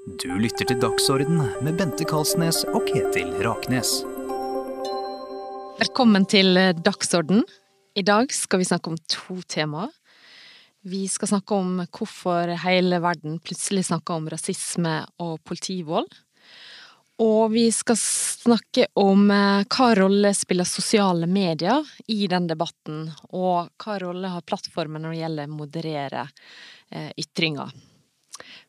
Du lytter til Dagsorden med Bente Kalsnes og Ketil Raknes. Velkommen til Dagsorden. I dag skal vi snakke om to temaer. Vi skal snakke om hvorfor hele verden plutselig snakker om rasisme og politivold. Og vi skal snakke om eh, hva rolle spiller sosiale medier i den debatten, og hva rolle har plattformen når det gjelder å moderere eh, ytringer.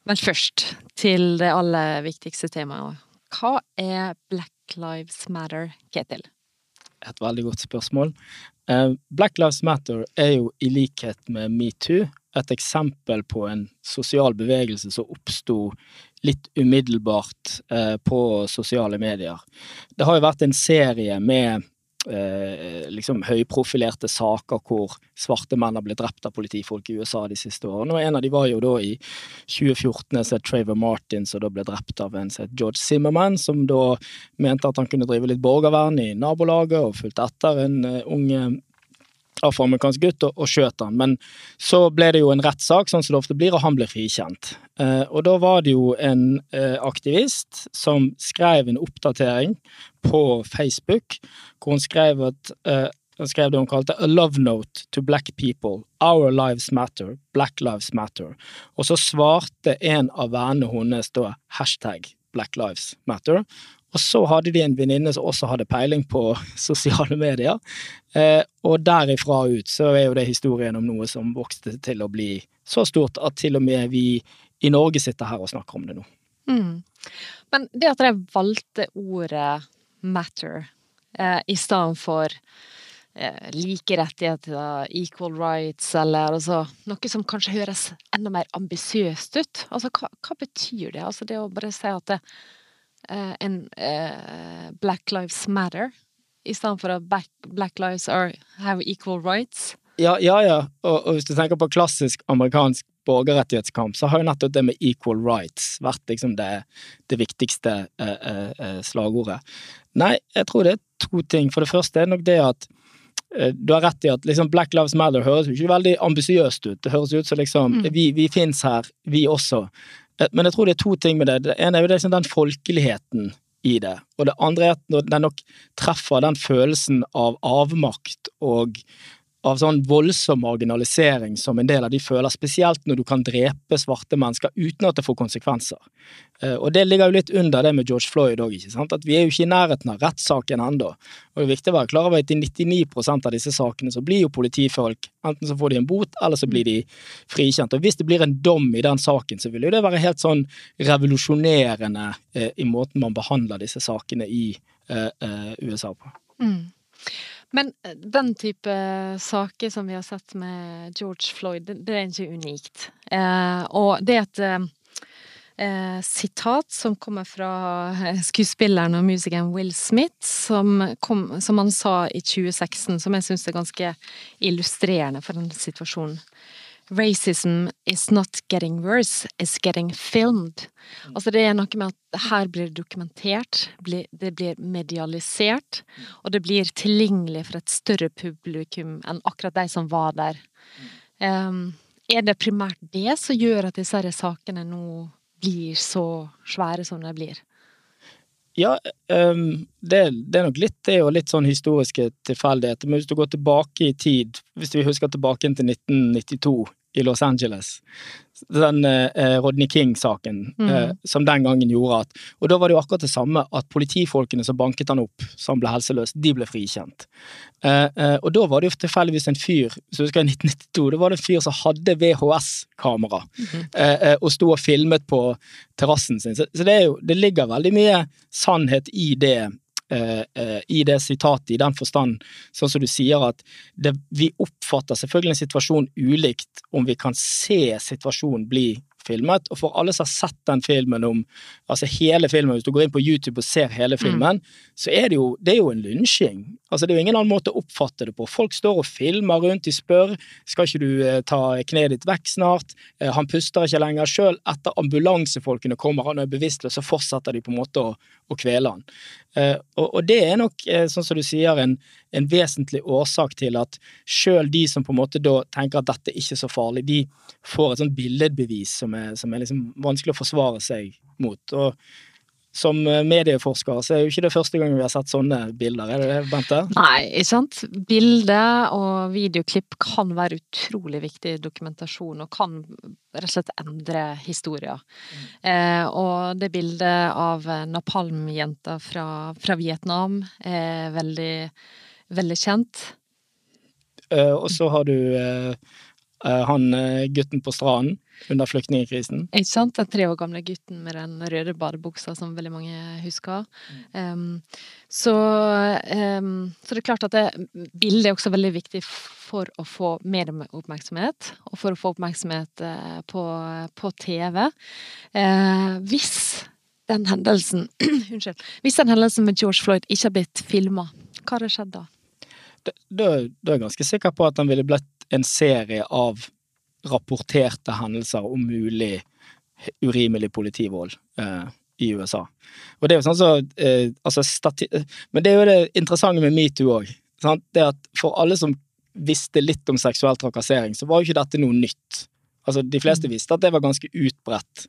Men først til det aller viktigste temaet. Hva er Black Lives Matter, Ketil? Et veldig godt spørsmål. Eh, Black Lives Matter er jo i likhet med metoo et eksempel på en sosial bevegelse som oppsto litt umiddelbart eh, på sosiale medier. Det har jo vært en serie med eh, liksom høyprofilerte saker hvor svarte menn har blitt drept av politifolk i USA de siste årene. Og en av de var jo da i 2014 som het Traver Martin, som da ble drept av en som George Zimmerman, som da mente at han kunne drive litt borgervern i nabolaget og fulgte etter en uh, ung afroamerikansk gutt og, og skjøt han. Men så ble det jo en rettssak, sånn som det ofte blir, og han ble frikjent. Eh, og da var det jo en eh, aktivist som skrev en oppdatering på Facebook, hvor hun skrev at eh, han skrev det hun kalte A love note to black people. Our lives matter. Black lives matter. Og så svarte en av vennene hennes da hashtag Black Lives Matter. Og så hadde de en venninne som også hadde peiling på sosiale medier. Eh, og derifra ut så er jo det historien om noe som vokste til å bli så stort at til og med vi i Norge sitter her og snakker om det nå. Mm. Men det at dere valgte ordet 'matter' eh, i stedet for eh, like rettigheter, equal rights, eller altså noe som kanskje høres enda mer ambisiøst ut, altså hva, hva, betyr det? Altså det å bare si at det, uh, en uh, Black Lives Matter, i stedet for at black, black lives are, have equal rights. Ja, ja. ja. Og, og, hvis du tenker på klassisk amerikansk borgerrettighetskamp, så har jo nettopp det med equal rights vært liksom det, det viktigste uh, slagordet. Nei, jeg tror det er to ting. For det første er nok det at du har rett i at liksom Black Lives Matter høres jo ikke veldig ambisiøst ut. Det høres ut som liksom mm. Vi, vi fins her, vi også. Eh, men jeg tror det er to ting med det. Det ene er jo liksom den folkeligheten i det. Og det andre er at den nok treffer den følelsen av avmakt og av sånn voldsom marginalisering som en del av de føler, spesielt når du kan drepe svarte mennesker uten at det får konsekvenser. Eh, og det ligger jo litt under det med George Floyd òg, ikke sant. At vi er jo ikke i nærheten av rettssaken ennå. Og det er viktig å være klar over at i 99 av disse sakene så blir jo politifolk enten så får de en bot, eller så blir de frikjent. Og hvis det blir en dom i den saken, så vil jo det være helt sånn revolusjonerende eh, i måten man behandler disse sakene i eh, USA på. Mm. Men eh, den type saker som vi har sett med George Floyd, det, er ikke unikt. Eh, og det er et eh, sitat som kommer fra eh, skuespilleren og musikeren Will Smith, som, kom, som han sa i 2016, som jeg syns er ganske illustrerende for den situasjonen. Racism is not getting worse, it's getting filmed. Mm. Altså det er noe med at her blir det dokumentert, det blir medialisert, mm. og det blir tilgjengelig for et større publikum enn akkurat de som var der. Um, er det primært det som gjør at disse sakene nå blir så svære som de blir? Ja, det, det, er nok litt det, og litt sånn historiske tilfeldigheter. Men hvis du går tilbake i tid, hvis vi husker tilbake til 1992, i Los Angeles. Den eh, Rodney King-saken mm. eh, som den gangen gjorde at Og da var det jo akkurat det samme, at politifolkene som banket han opp, som ble helseløs, de ble frikjent. Eh, eh og da var det jo tilfeldigvis en fyr, så husker jeg 1992, da var det en fyr som hadde VHS-kamera mm -hmm. og sto og filmet på terrassen sin. Så, så det, jo, det ligger veldig mye sannhet i det Eh, eh, i det sitatet, i den forstand, sånn som du sier, at det, vi oppfatter selvfølgelig en situasjon ulikt om vi kan se situasjonen bli filmet. Og for alle som har sett den filmen om Altså hele filmen, hvis du går inn på YouTube og ser hele mm. filmen, mm. så er det jo, det er jo en lynsjing Altså, det er jo ingen annen måte å oppfatte det på. Folk står og filmer rundt, de spør skal ikke du eh, ta kneet ditt vekk snart, eh, han puster ikke lenger. Selv etter ambulansefolkene kommer, han er bevisstløs, så fortsetter de på en måte å, å kvele han. Eh, og, og, det er nok, sånn som du sier, en, en vesentlig årsak til at selv de som på en måte da tenker at dette ikke er så farlig, de får et sånt billedbevis som er, som er liksom vanskelig å forsvare seg mot. og som eh, medieforsker så er jo ikke det første gang vi har sett sånne bilder, er det det, Bente? Nei, ikke sant. Bilder og videoklipp kan være utrolig viktig dokumentasjon, og kan rett og slett endre historier. Mm. Eh, og det bildet av napalmjenta fra, fra Vietnam er veldig, veldig kjent. Eh, og så har du eh, eh han eh, gutten på stranden under flyktningkrisen. Ikke sant? Den tre år gamle gutten med den røde badebuksa som veldig mange husker. Um, så, um, så, det er klart at det, bildet er også veldig viktig for å få medieoppmerksomhet, og for å få oppmerksomhet uh, på, på, TV. Uh, hvis den hendelsen Unnskyld. Hvis den hendelsen med George Floyd ikke har blitt filma, hva hadde skjedd da? Da er jeg ganske sikker på at den ville blitt en serie av rapporterte hendelser om mulig urimelig politivold eh, i USA. Og det er jo sånn så, eh, altså Men det er jo det interessante med metoo òg. Det at for alle som visste litt om seksuell trakassering, så var jo ikke dette noe nytt. Altså, De fleste mm. visste at det var ganske utbredt,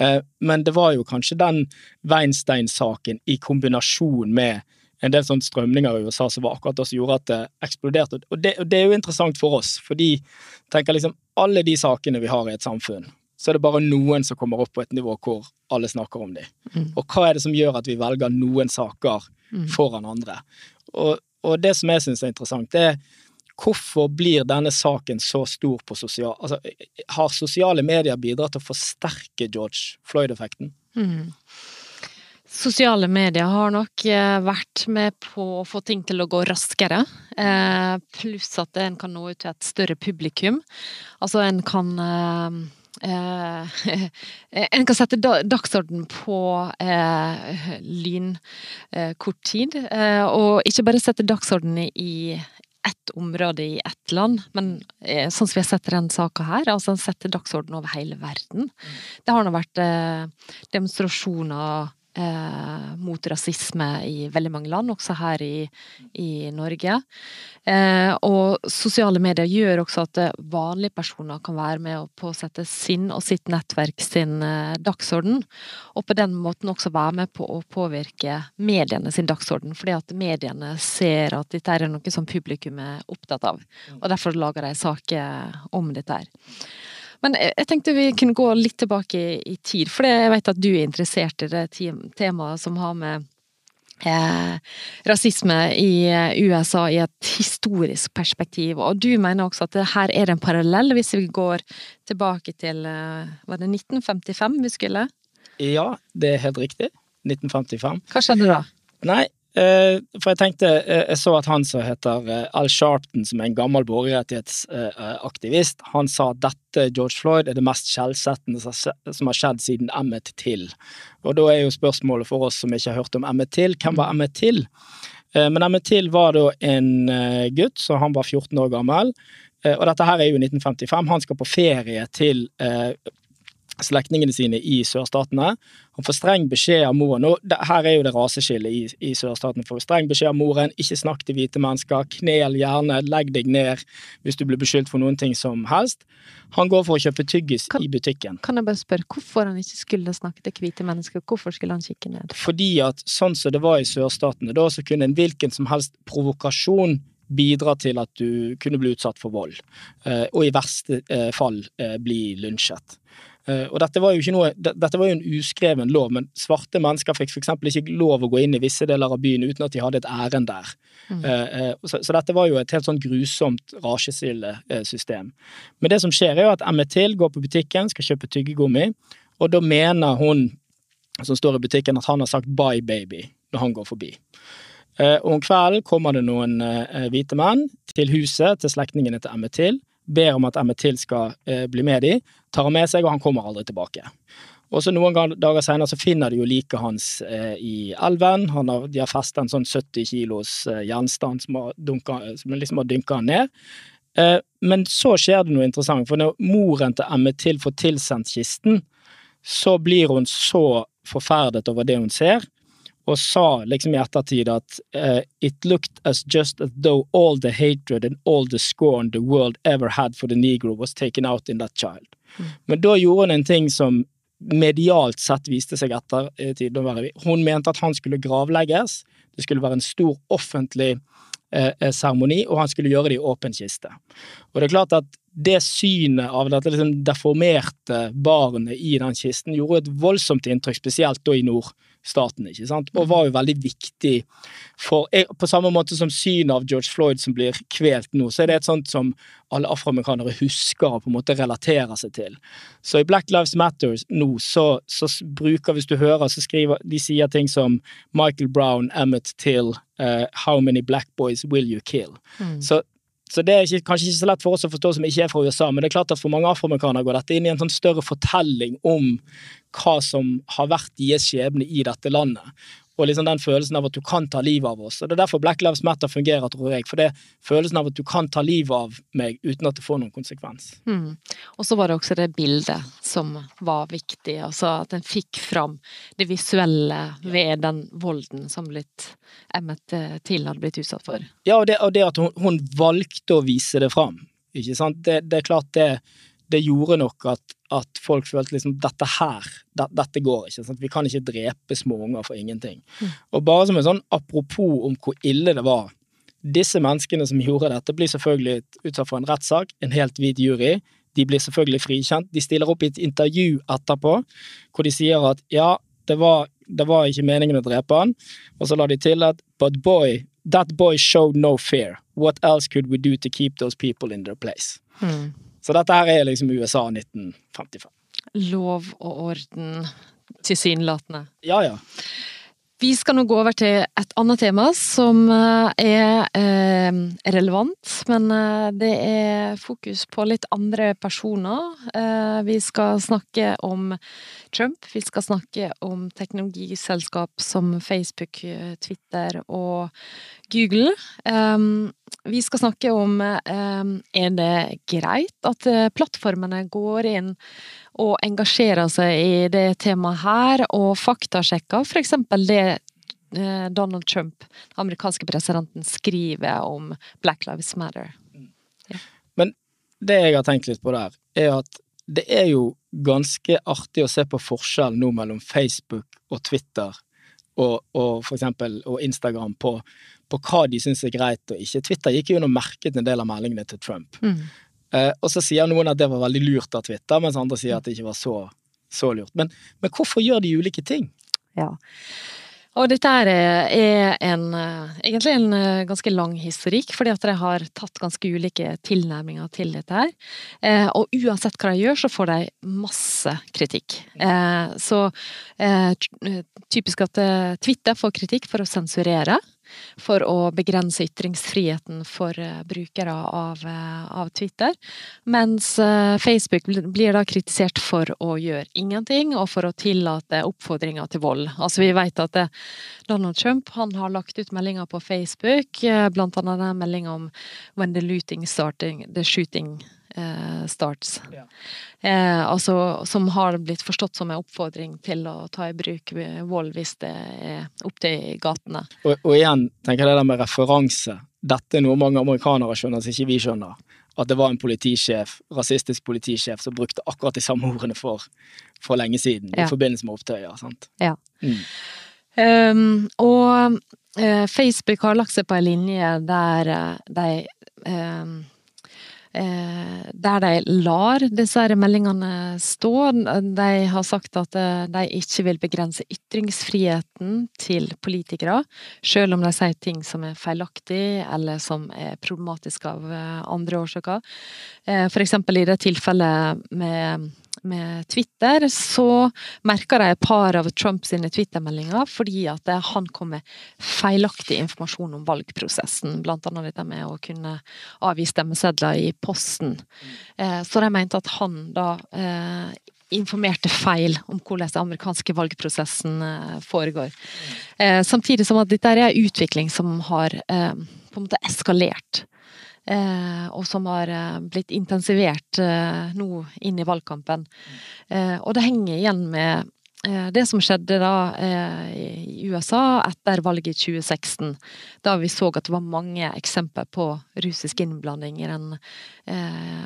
eh, men det var jo kanskje den Weinstein-saken i kombinasjon med en del sånne strømninger i USA som var akkurat det som gjorde at det eksploderte. Og det, og det, er jo interessant for oss, fordi tenker liksom alle de sakene vi har i et samfunn, så er det bare noen som kommer opp på et nivå hvor alle snakker om dem. Mm. Og hva er det som gjør at vi velger noen saker mm. foran andre? Og, og det som jeg syns er interessant, det er hvorfor blir denne saken så stor på sosial... Altså, har sosiale medier bidratt til å forsterke George Floyd-effekten? Mm. Sosiale medier har nok eh, vært med på å få ting til å gå raskere. Eh, pluss at en kan nå ut til et større publikum. Altså en kan eh, en kan sette dagsorden på eh, lynkort tid. og ikke bare sette dagsorden i ett område i ett land, men sånn som vi har sett i denne saka her, altså en sette dagsorden over hele verden. Det har nå vært demonstrasjoner eh, mot rasisme i veldig mange land, også her i, i Norge. Eh, og sosiale medier gjør også at eh, vanlige personer kan være med å påsette sin og sitt nettverk sin eh, dagsorden, og på den måten også være med på å påvirke mediene sin dagsorden, fordi at mediene ser at dette er noe som publikum er opptatt av, og derfor lager de saker om dette her. Men jeg tenkte vi kunne gå litt tilbake i, tid, for jeg vet at du er interessert i det temaet som har med eh, rasisme i eh, USA i et historisk perspektiv. Og du mener også at her er det en parallell, hvis vi går tilbake til eh, Var det 1955 vi skulle? Ja, det er helt riktig. 1955. Hva skjedde da? Nei, for jeg tenkte, eh, jeg så at han som heter eh, Al Sharpton, som er en gammel borgerrettighetsaktivist, han sa at dette, George Floyd, er det mest skjellsettende som har skjedd siden Emmet Till. Og da er jo spørsmålet for oss som ikke har hørt om Emmet Till, hvem var Emmet Till? Men Emmet Till var da en gutt, så han var 14 år gammel. Og dette her er jo 1955. Han skal på ferie til slektningene sine i sørstatene. Han får streng beskjed av moren. og Her er jo det raseskillet i, i sørstatene. Får streng beskjed av moren, ikke snakk til hvite mennesker, knel gjerne, legg deg ned hvis du blir beskyldt for noen ting som helst. Han går for å kjøpe tyggis kan, i butikken. Kan jeg bare spørre hvorfor han ikke skulle snakke til hvite mennesker? Hvorfor skulle han kikke ned? Fordi at sånn som det var i sørstatene, da så kunne en hvilken som helst provokasjon bidra til at du kunne bli utsatt for vold, eh, og i verste eh, fall eh, bli lynsjet. Eh, og dette var jo ikke noe, dette var jo en uskreven lov, men svarte mennesker fikk f.eks. ikke lov å gå inn i visse deler av byen uten at de hadde et ærend der. Mm. Eh, eh, så, så, dette var jo et helt sånn grusomt rasjeskillesystem. Men det som skjer, er jo at Emmet Till går på butikken, skal kjøpe tyggegummi, og da mener hun som står i butikken at han har sagt 'bye, baby' når han går forbi. Og om kvelden kommer det noen hvite menn til huset til slektningene til Emmet Till ber om at Emmet Till skal eh, bli med de, tar han med seg, og han kommer aldri tilbake. Og så noen dager senere så finner de jo liket hans eh, i elven. Har, de har festet en sånn 70 kilos eh, gjenstand som, har dunka, som liksom har dynka han ned. Eh, men så skjer det noe interessant, for når moren til Emmet Till får tilsendt kisten, så blir hun så forferdet over det hun ser, og sa liksom i ettertid at uh, it looked as just as though all the hatred and all the scorn the world ever had for the negro was taken out in that child. Mm. Men da gjorde hun en ting som medialt sett viste seg etter tid. Hun mente at han skulle gravlegges. Det skulle være en stor offentlig seremoni, eh, seremoni, og han skulle gjøre det i åpen kiste. Og det er klart at det synet av dette liksom deformerte barnet i den kisten gjorde et voldsomt inntrykk, spesielt da i nordstaten, ikke sant, og var jo veldig viktig for På samme måte som synet av George Floyd som blir kvelt nå, så er det et sånt som alle afroamerikanere husker og på en måte relaterer seg til. Så i Black Lives Matter nå, så, så bruker, hvis du hører, så skriver de sier ting som Michael Brown, Emmett Till, uh, How many black boys will you kill? Mm. Så, så, det er ikke, kanskje ikke så lett for oss å forstå som ikke er fra USA, men det er klart at for mange afroamerikanere går dette inn i en sånn større fortelling om hva som har vært deres skjebne i dette landet og liksom den følelsen av at du kan ta livet av oss. Og Det er derfor Black Lives Matter fungerer, tror jeg. For det er følelsen av at du kan ta livet av meg uten at det får noen konsekvens. Mm. Og så var det også det bildet som var viktig, altså at en fikk fram det visuelle ved den volden som blitt Emmet eh, til hadde blitt utsatt for. Ja, og det, og det at hun, hun, valgte å vise det fram. Ikke sant? Det, det er klart det det gjorde nok at, at folk følte liksom dette her, det, dette går ikke. Sant? Vi kan ikke drepe småunger for ingenting. Mm. Og bare som en sånn apropos om hvor ille det var. Disse menneskene som gjorde dette, blir selvfølgelig utsatt for en rettssak, en helt hvit jury. De blir selvfølgelig frikjent. De stiller opp i et intervju etterpå hvor de sier at ja, det var, det var ikke meningen å drepe han, og så la de til at but boy, that boy showed no fear. What else could we do to keep those people in their place? Mm. Så dette her er liksom USA 1955. Lov og orden, tilsynelatende. Ja, ja. Vi skal nå gå over til et annet tema som eh, er eh, relevant, men eh, det er fokus på litt andre personer. Vi skal snakke om Trump, vi skal snakke om teknologiselskap som Facebook, Twitter og Google. Vi skal snakke om er det greit at plattformene går inn og engasjerer seg i det temaet her, og faktasjekker f.eks. det eh, Donald Trump, den amerikanske presidenten, skriver om Black Lives Matter. Ja. Men det jeg har tenkt litt på der, er at det er jo ganske artig å se på forskjellen nå mellom Facebook og Twitter og, og for eksempel Instagram på, på hva de syns er greit og ikke. Twitter gikk jo inn og merket en del av meldingene til Trump. Mm. Eh, og så sier noen at det var veldig lurt av Twitter, mens andre sier at det ikke var så, så lurt. Men, men, hvorfor gjør de ulike ting? Ja. Og dette er, er en, egentlig en eh, ganske lang historikk, fordi at de har tatt ganske ulike tilnærminger til dette her. Eh, og uansett hva de gjør, så får de masse kritikk. Eh, så eh, typisk at eh, Twitter får kritikk for å sensurere for å begrense ytringsfriheten for eh, brukere av, eh, av Twitter. Mens eh, Facebook blir da kritisert for å gjøre ingenting, og for å tillate oppfordringer til vold. Altså Vi vet at Donald Trump har lagt ut meldinger på Facebook, blant annet den om 'When the looting starting, the shooting eh, starts. Ja. Eh, altså, som har blitt forstått som en oppfordring til å ta i bruk vold hvis det er opp til gatene. Og, og, igjen, tenker jeg det der med referanse. Dette er noe mange amerikanere skjønner som ikke vi skjønner. At det var en politisjef, rasistisk politisjef som brukte akkurat de samme ordene for, for lenge siden. Ja. I forbindelse med opptøyer. sant? Ja. Mm. Um, og uh, Facebook har lagt seg på en linje der uh, de um, Eh, der de lar disse meldingene stå. De har sagt at eh, de ikke vil begrense ytringsfriheten til politikere, selv om de sier ting som er feilaktig eller som er problematiske av eh, andre årsaker. For eksempel i det tilfellet med med Twitter, så merka de et par av Trumps Twitter-meldinger fordi at han kom med feilaktig informasjon om valgprosessen. Blant annet dette med å kunne avgi stemmesedler i posten. Eh, så de mente at han da eh, informerte feil om hvordan den amerikanske valgprosessen eh, foregår. Samtidig som at dette er en utvikling som har på en måte eskalert. Eh, og som har eh, blitt intensivert eh, nå inn i valgkampen. og det henger igjen med det som skjedde da i USA etter valget i 2016, da vi så at det var mange eksempler på russisk innblanding i den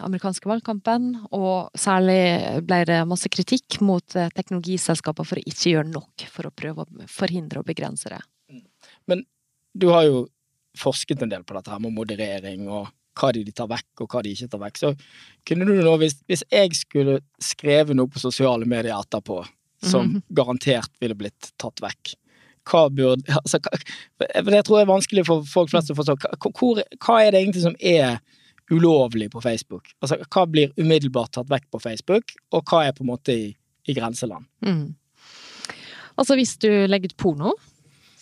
amerikanske valgkampen, og særlig ble det masse kritikk mot teknologiselskaper for å ikke gjøre nok for å prøve å forhindre og begrense det. Men du har jo forsket en del på dette her med moderering og hva de tar vekk, og hva de ikke tar vekk. Så kunne du nå, hvis, hvis jeg skulle skrevet noe på sosiale medier etterpå som mm -hmm. garantert ville blitt tatt vekk, hva burde altså, Det tror jeg er vanskelig for folk flest å forstå. Hvor, hva er det egentlig som er ulovlig på Facebook? Altså, hva blir umiddelbart tatt vekk på Facebook, og hva er på en måte i, i grenseland? Mm. Altså hvis du legger ut porno,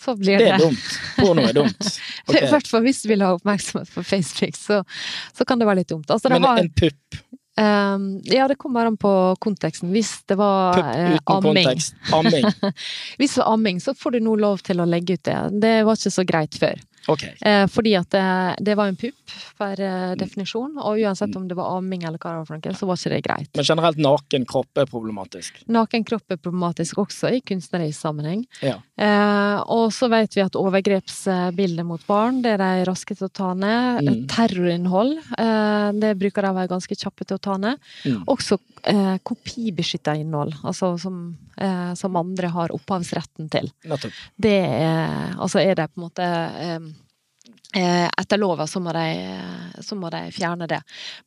så blir det Det er dumt. Porno er dumt. Okay. Hvert fall hvis du vil ha oppmerksomhet på Facebook, så, så kan det være litt dumt. Altså, Men har, en pupp? Um, ja, det kommer an på konteksten. Hvis det var pupp uh, amming. Kontekst. amming. hvis det var amming, så får du nå lov til å legge ut det. Det var ikke så greit før. Okay. Eh, fordi at det, det, var en pupp per eh, definisjon, og uansett om det var amming eller hva det var, så var ikke det greit. Men generelt naken kropp er problematisk? Naken kropp er problematisk også i kunstnerisk sammenheng. Ja. Eh, og så vet vi at overgrepsbilder mot barn, det er de raske til å ta ned. Mm. Terrorinnhold, eh, det bruker de å være ganske kjappe til å ta ned. Mm. Også eh, kopibeskytta innhold, altså som, eh, som, andre har opphavsretten til. Nettopp. Det er, altså er det på en måte etter lova så så må, de, fjerne det.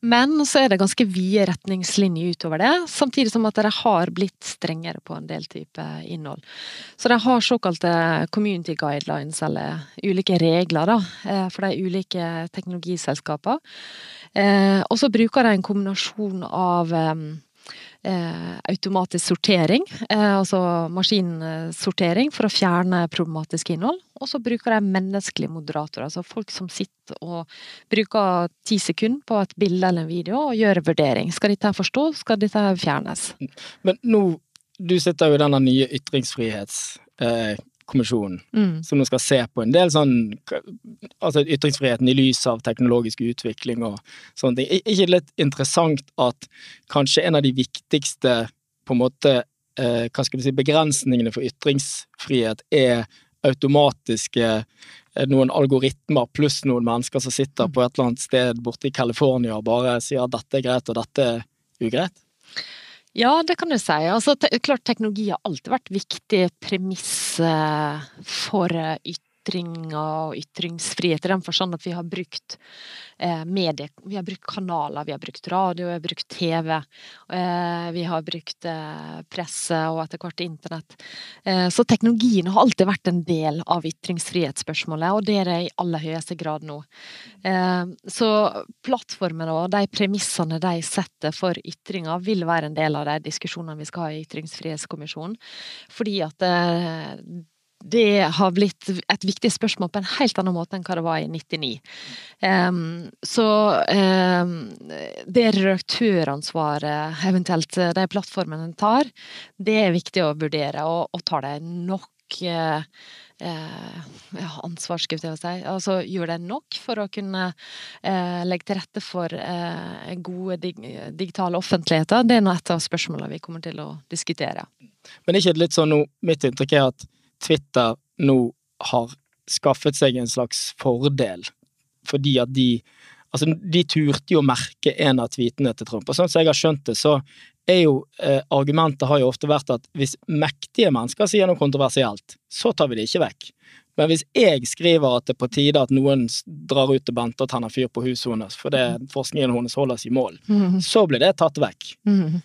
Men så er det ganske vide retningslinjer utover det, samtidig som at de har blitt strengere på en del type innhold. Så de har såkalte community guidelines, eller ulike regler, da, eh, for de ulike teknologiselskapene. Eh, og så bruker de en kombinasjon av eh, automatisk sortering, eh, altså maskinsortering, for å fjerne problematisk innhold. Og så bruker de menneskelige moderatorer, altså folk som sitter og bruker ti sekunder på et bilde eller en video og gjør vurdering. Skal dette forstå, skal dette fjernes? Men nå, du sitter jo i denne nye ytringsfrihets... Kommisjonen, mm. som nå skal se på en del sånn Altså ytringsfriheten i lys av teknologisk utvikling og sånne ting. Er ikke litt interessant at kanskje en av de viktigste på en måte eh, hva skal vi si, begrensningene for ytringsfrihet er automatiske eh, noen algoritmer pluss noen mennesker som sitter på et eller annet sted borte i California og bare sier at dette er greit og dette er ugreit? Ja, det kan du si. Altså, te klart teknologi har alltid vært viktig premiss for ytring ytringer og ytringsfrihet, i den forstand at vi har brukt eh, vi har brukt kanaler, vi har brukt radio, vi har brukt TV, eh, vi har brukt eh, presse og etter hvert internett. Eh, så teknologien har alltid vært en del av ytringsfrihetsspørsmålet, og det er det i aller høyeste grad nå. Så plattformene og de premissene de setter for ytringer, vil være en del av de diskusjonene vi skal ha i Ytringsfrihetskommisjonen. Fordi at det har blitt et viktig spørsmål på en helt annen måte enn hva det var i 99. Um, så um, det redaktøransvaret eventuelt eh, de plattformene tar, det er viktig å vurdere, og, og tar de nok uh, ja, ansvar, skulle jeg si. Altså gjør det nok for å kunne eh, legge til rette for eh, gode dig digitale offentligheter? Det er et av spørsmålene vi kommer til å diskutere. Men er ikke litt sånn nå, mitt inntrykk er at Twitter nå har skaffet seg en slags fordel, fordi at de Altså, de turte jo merke en av tweetene til Trump, og sånn som jeg har skjønt det, så er jo eh, argumentet har jo ofte vært at hvis mektige mennesker sier noe kontroversielt, så tar vi det ikke vekk. Men hvis jeg skriver at det er på tide at noen drar ut til Bente og tenner fyr på huset hennes fordi forskningen hennes holder seg i mål, mm. så blir det tatt vekk. Mm.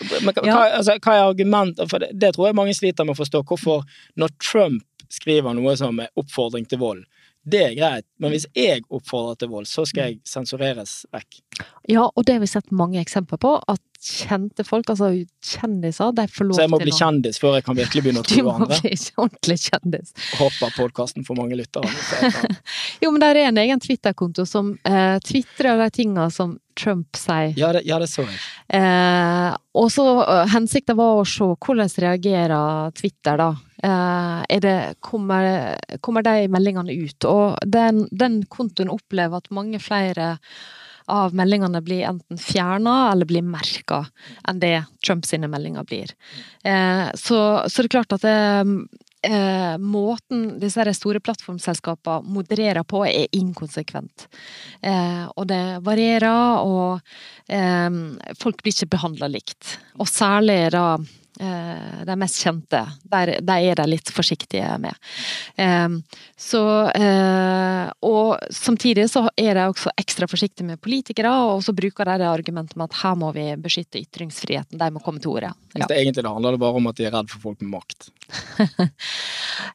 Men hva, ja. altså, hva er argumentet? For det, det, tror jeg mange sliter med å forstå. Hvorfor, når Trump skriver noe som er oppfordring til vold, Det er greit, men hvis jeg oppfordrer til vold, så skal jeg sensureres vekk. Ja, og det har vi sett mange eksempler på, at kjente folk, altså kjendiser, de får lov Så jeg må bli å kjendis før jeg kan virkelig begynne å Du true må andre. bli ordentlig kjendis. Håper podkasten får mange lyttere. Jo, men der er en egen Twitter-konto som eh, tvitrer de tinga som Trump sier. Ja, det, ja, det så jeg. Eh, og så eh, hensikten var å se hvordan reagerer Twitter, da. Eh, det, kommer, kommer de meldingene ut? Og den, den kontoen opplever at mange flere av meldingene blir enten fjerna eller blir merka enn det Trump sine meldinger blir. Eh, så, så det er klart at det, eh, måten disse store plattformselskapene modererer på, er inkonsekvent. Og det varierer, og folk blir ikke behandla likt. Og særlig da de mest kjente, der, der er de litt forsiktige med. Eh, så eh, Og samtidig så er de også ekstra forsiktige med politikere, og så bruker de det argumentet med at her må vi beskytte ytringsfriheten, de må komme til ordet. Hvis det egentlig det handler det bare om at de er redd for folk med makt.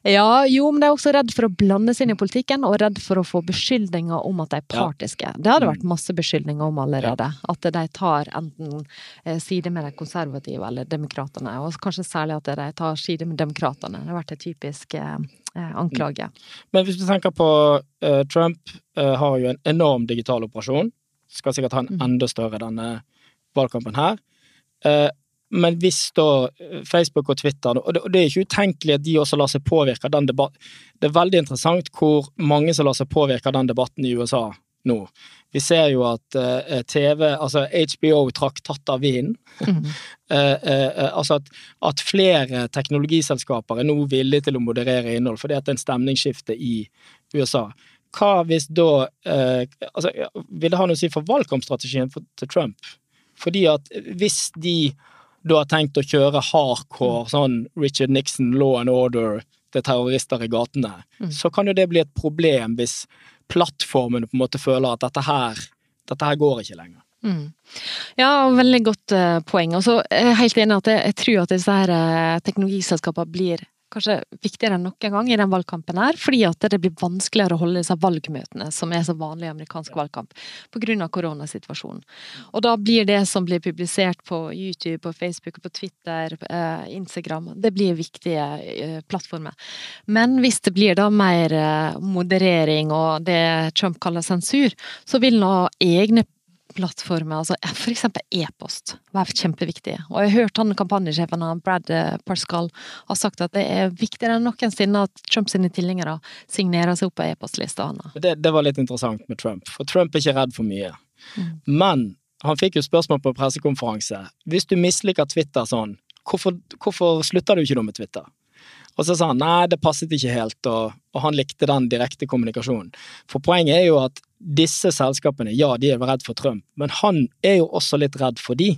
Ja, jo, men de er også redd for å blande seg inn i politikken, og redd for å få beskyldninger om at de er Ja. partiske. Det har det vært masse beskyldninger om allerede. At de tar enten eh, side med de konservative eller demokratene, og kanskje særlig at de tar demokratene. Det har vært en typisk eh, eh, anklage. Men hvis vi tenker på eh, Trump eh, har jo en enorm digital operasjon. Skal sikkert ha en Mm. enda større denne valgkampen her. Eh, men hvis da Facebook og Twitter Og det, og det er ikke utenkelig at de også lar seg påvirke av den debatten. Det er veldig interessant hvor mange som lar seg påvirke av den debatten i USA nå. Vi ser jo at uh, TV, altså HBO trakk tatt av vinden. Mm. uh, uh, eh, altså at, at flere teknologiselskaper er nå villige til å moderere innhold, fordi at det er en stemningsskifte i USA. Hva hvis da eh, altså, Vil det ha noe å si for valgkampstrategien til Trump? Fordi at hvis de da har tenkt å kjøre hardcore sånn Richard Nixon, law and order, er terrorister i gatene, Mm. så kan jo det bli et problem hvis plattformen på en måte føler at dette her, dette her går ikke lenger. Mm. Ja, veldig godt uh, poeng. Og så er jeg helt enig at jeg, jeg tror at disse her uh, teknologiselskapene blir kanskje viktigere enn noen gang i den valgkampen her, fordi at det blir vanskeligere å holde disse valgmøtene, som er så vanlig i amerikansk valgkamp, av koronasituasjonen. Og da blir det som blir publisert på YouTube, på Facebook, på Twitter, eh, Instagram, det blir viktige eh, plattformer. Men hvis det blir da mer eh, moderering og det Trump kaller sensur, så vil nå egne plattformer, altså eksempel e-post, være kjempeviktig. Og jeg har hørt han kampanjesjefen Brad Parscall, Parscale har sagt at det er viktigere enn noensinne at Trumps tilhengere signerer seg opp på e-postlista hans. Det, det var litt interessant med Trump, for Trump er ikke redd for mye. Mm. Men han fikk jo spørsmål på pressekonferanse. Hvis du misliker Twitter sånn, hvorfor, hvorfor slutter du ikke da med Twitter? Og så sa han nei, det passet ikke helt, og, og han likte den direkte kommunikasjonen. For poenget er jo at disse selskapene, ja, de er redd for Trump, men han er jo også litt redd for de.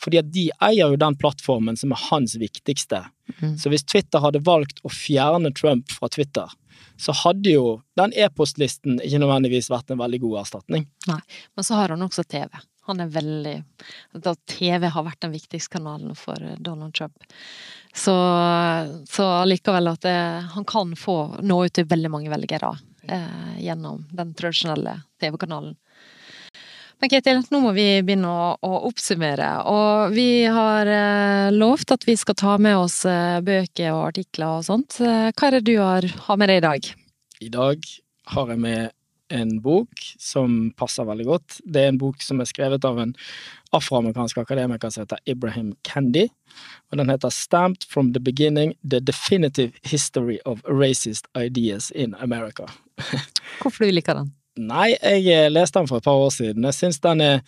Fordi at de eier jo den plattformen som er hans viktigste. Mm. Så hvis Twitter hadde valgt å fjerne Trump fra Twitter, så hadde jo den e-postlisten ikke nødvendigvis vært en veldig god erstatning. Men så har han også TV. Han er veldig da TV har vært den viktigste kanalen for eh, Donald Trump. Så, så likevel at det, han kan få nå ut til veldig mange velgere eh, gjennom den tradisjonelle TV-kanalen. Men Ketil, nå må vi begynne å, å oppsummere. Og vi har eh, lovt at vi skal ta med oss eh, bøker og artikler og sånt. Eh, hva er det du har, har med deg i dag? I dag har jeg med en bok som passer veldig godt. Det er en bok som er skrevet av en afroamerikansk akademiker som heter Ibrahim Kendi. Og den heter Stamped from the Beginning The Definitive History of Racist Ideas in America. Hvorfor du liker den? Nei, jeg leste den for et par år siden. Jeg syns den er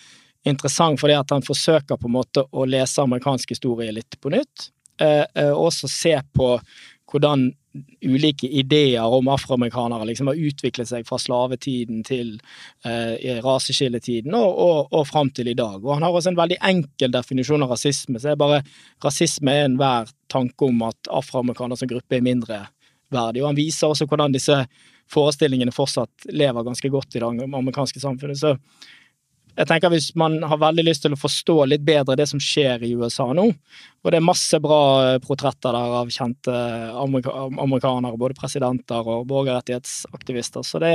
interessant fordi at han forsøker på en måte å lese amerikansk historie litt på nytt. Eh, eh, også se på hvordan ulike ideer om afroamerikanere liksom har utviklet seg fra slavetiden til eh, raseskilletiden og, og, og fram til i dag. Og han har også en veldig enkel definisjon av rasisme. så er bare Rasisme er enhver tanke om at afroamerikanere som gruppe er mindre verdig. Og han viser også hvordan disse forestillingene fortsatt lever ganske godt i det amerikanske samfunnet. Så jeg tenker Hvis man har veldig lyst til å forstå litt bedre det som skjer i USA nå, og det er masse bra eh, portretter der av kjente amerika amerikanere, både presidenter og borgerrettighetsaktivister, så det,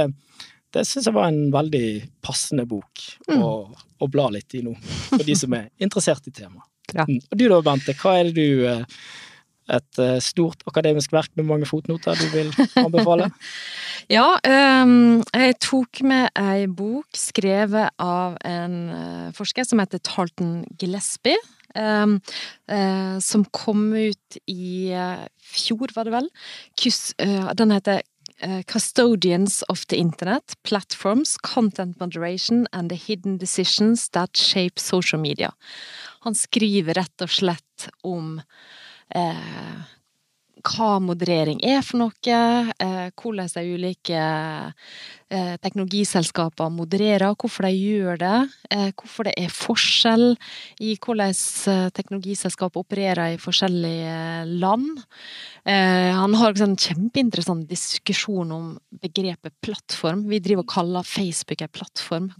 det syns jeg var en veldig passende bok mm. å, å, bla litt i nå, for de som er interessert i temaet. Ja. Mm. Og du da, Bente, hva er det du eh, et eh, stort akademisk verk med mange fotnoter du vil anbefale? ja, um, jeg tok med ei bok skrevet av en uh, forsker som heter Tarleton Gillespie. Um, uh, som kom ut i fjor, var det vel. Den heter Custodians of the Internet, Platforms, Content Moderation and the Hidden Decisions That Shape Social Media. Han skriver rett og slett om eh, hva moderering er for noe, eh, hvordan de ulike eh, teknologiselskapene modererer, hvorfor de gjør det, eh, hvorfor det er forskjell i hvordan eh, teknologiselskap opererer i forskjellige land. Eh, han har en kjempeinteressant diskusjon om begrepet plattform. Vi driver og kaller Facebook en plattform.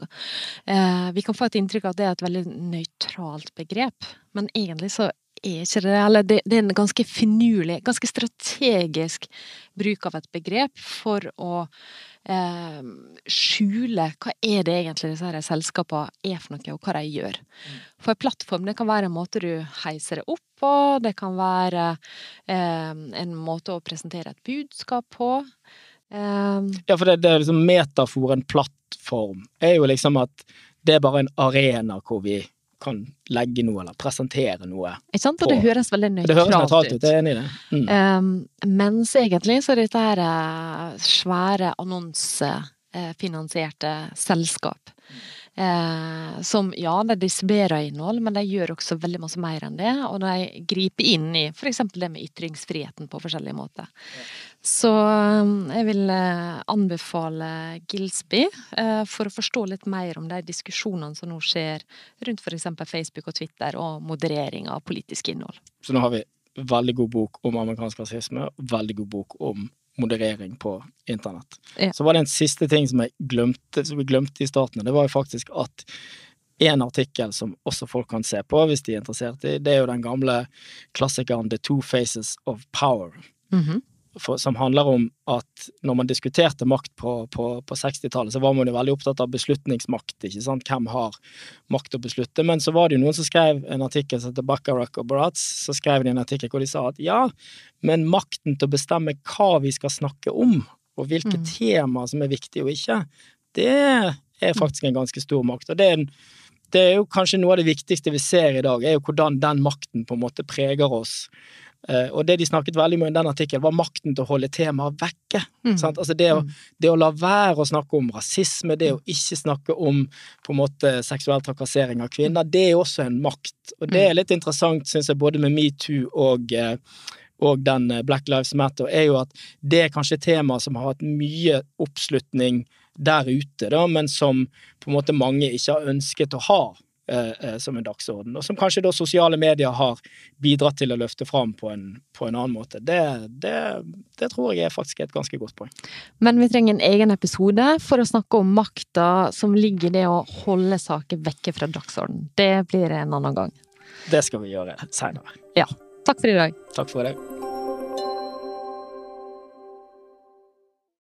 Eh, vi kan få et inntrykk av at det er et veldig nøytralt begrep, men egentlig så er ikke det Eller det, det, er en ganske finurlig, ganske strategisk bruk av et begrep for å eh, skjule hva er det egentlig disse her selskapene er for noe, og hva de gjør. Mm. For en plattform det kan være en måte du heiser det opp på, det kan være eh, en måte å presentere et budskap på. Eh, ja, for det, det er liksom metaforen plattform er jo liksom at det er bare en arena hvor vi kan legge noe eller presentere noe. Ikke sant? Og det høres veldig nøytralt ut. Ut, jeg er enig i det. Mm. Um, mens egentlig så er dette her eh, svære annonsefinansierte selskap. Eh, som ja, de distribuerer innhold, men de gjør også veldig masse mer enn det. Og de griper inn i f.eks. det med ytringsfriheten på forskjellige måter. Så um, jeg vil eh, anbefale Gilsby eh, for å forstå litt mer om de diskusjonene som nå skjer rundt f.eks. Facebook og Twitter, og moderering av politisk innhold. Så nå har vi veldig god bok om amerikansk rasisme, veldig god bok om moderering på internett. Ja. Så var det en siste ting som jeg glemte, som vi glemte i starten, det var jo faktisk at en artikkel som også folk kan se på hvis de er interessert i, det er jo den gamle klassikeren The Two Faces of Power. Mm -hmm for, som handler om at når man diskuterte makt på, på, på 60-tallet, så var man jo veldig opptatt av beslutningsmakt, ikke sant, hvem har makt å beslutte, men så var det jo noen som skrev en artikkel som heter Bacharach og Bratz, så skrev de en artikkel hvor de sa at ja, men makten til å bestemme hva vi skal snakke om, og hvilke mm. temaer som er viktige og ikke, det er faktisk en ganske stor makt. og det er en det er jo kanskje noe av det viktigste vi ser i dag, er jo hvordan den makten på en måte preger oss. Eh, og det de snakket veldig mye om i den artikkelen, var makten til å holde temaet vekke. Mm. Altså det å, mm. det å, la være å snakke om rasisme, det å ikke snakke om på en måte seksuell trakassering av kvinner, det er også en makt. Og det er mm. litt interessant, syns jeg, både med metoo og, eh, og den eh, Black Lives Matter, er jo at det er kanskje temaer som har hatt mye oppslutning der ute, da, men som på en måte mange ikke har ønsket å ha som en dagsorden, og som kanskje da sosiale medier har bidratt til å løfte fram på en, på en annen måte. Det, det, det, tror jeg er faktisk et ganske godt poeng. Men vi trenger en egen episode for å snakke om makta som ligger i det å holde saker vekke fra dagsorden. Det blir en annen gang. Det skal vi gjøre seinere. Ja. Takk for i dag. Takk for i dag.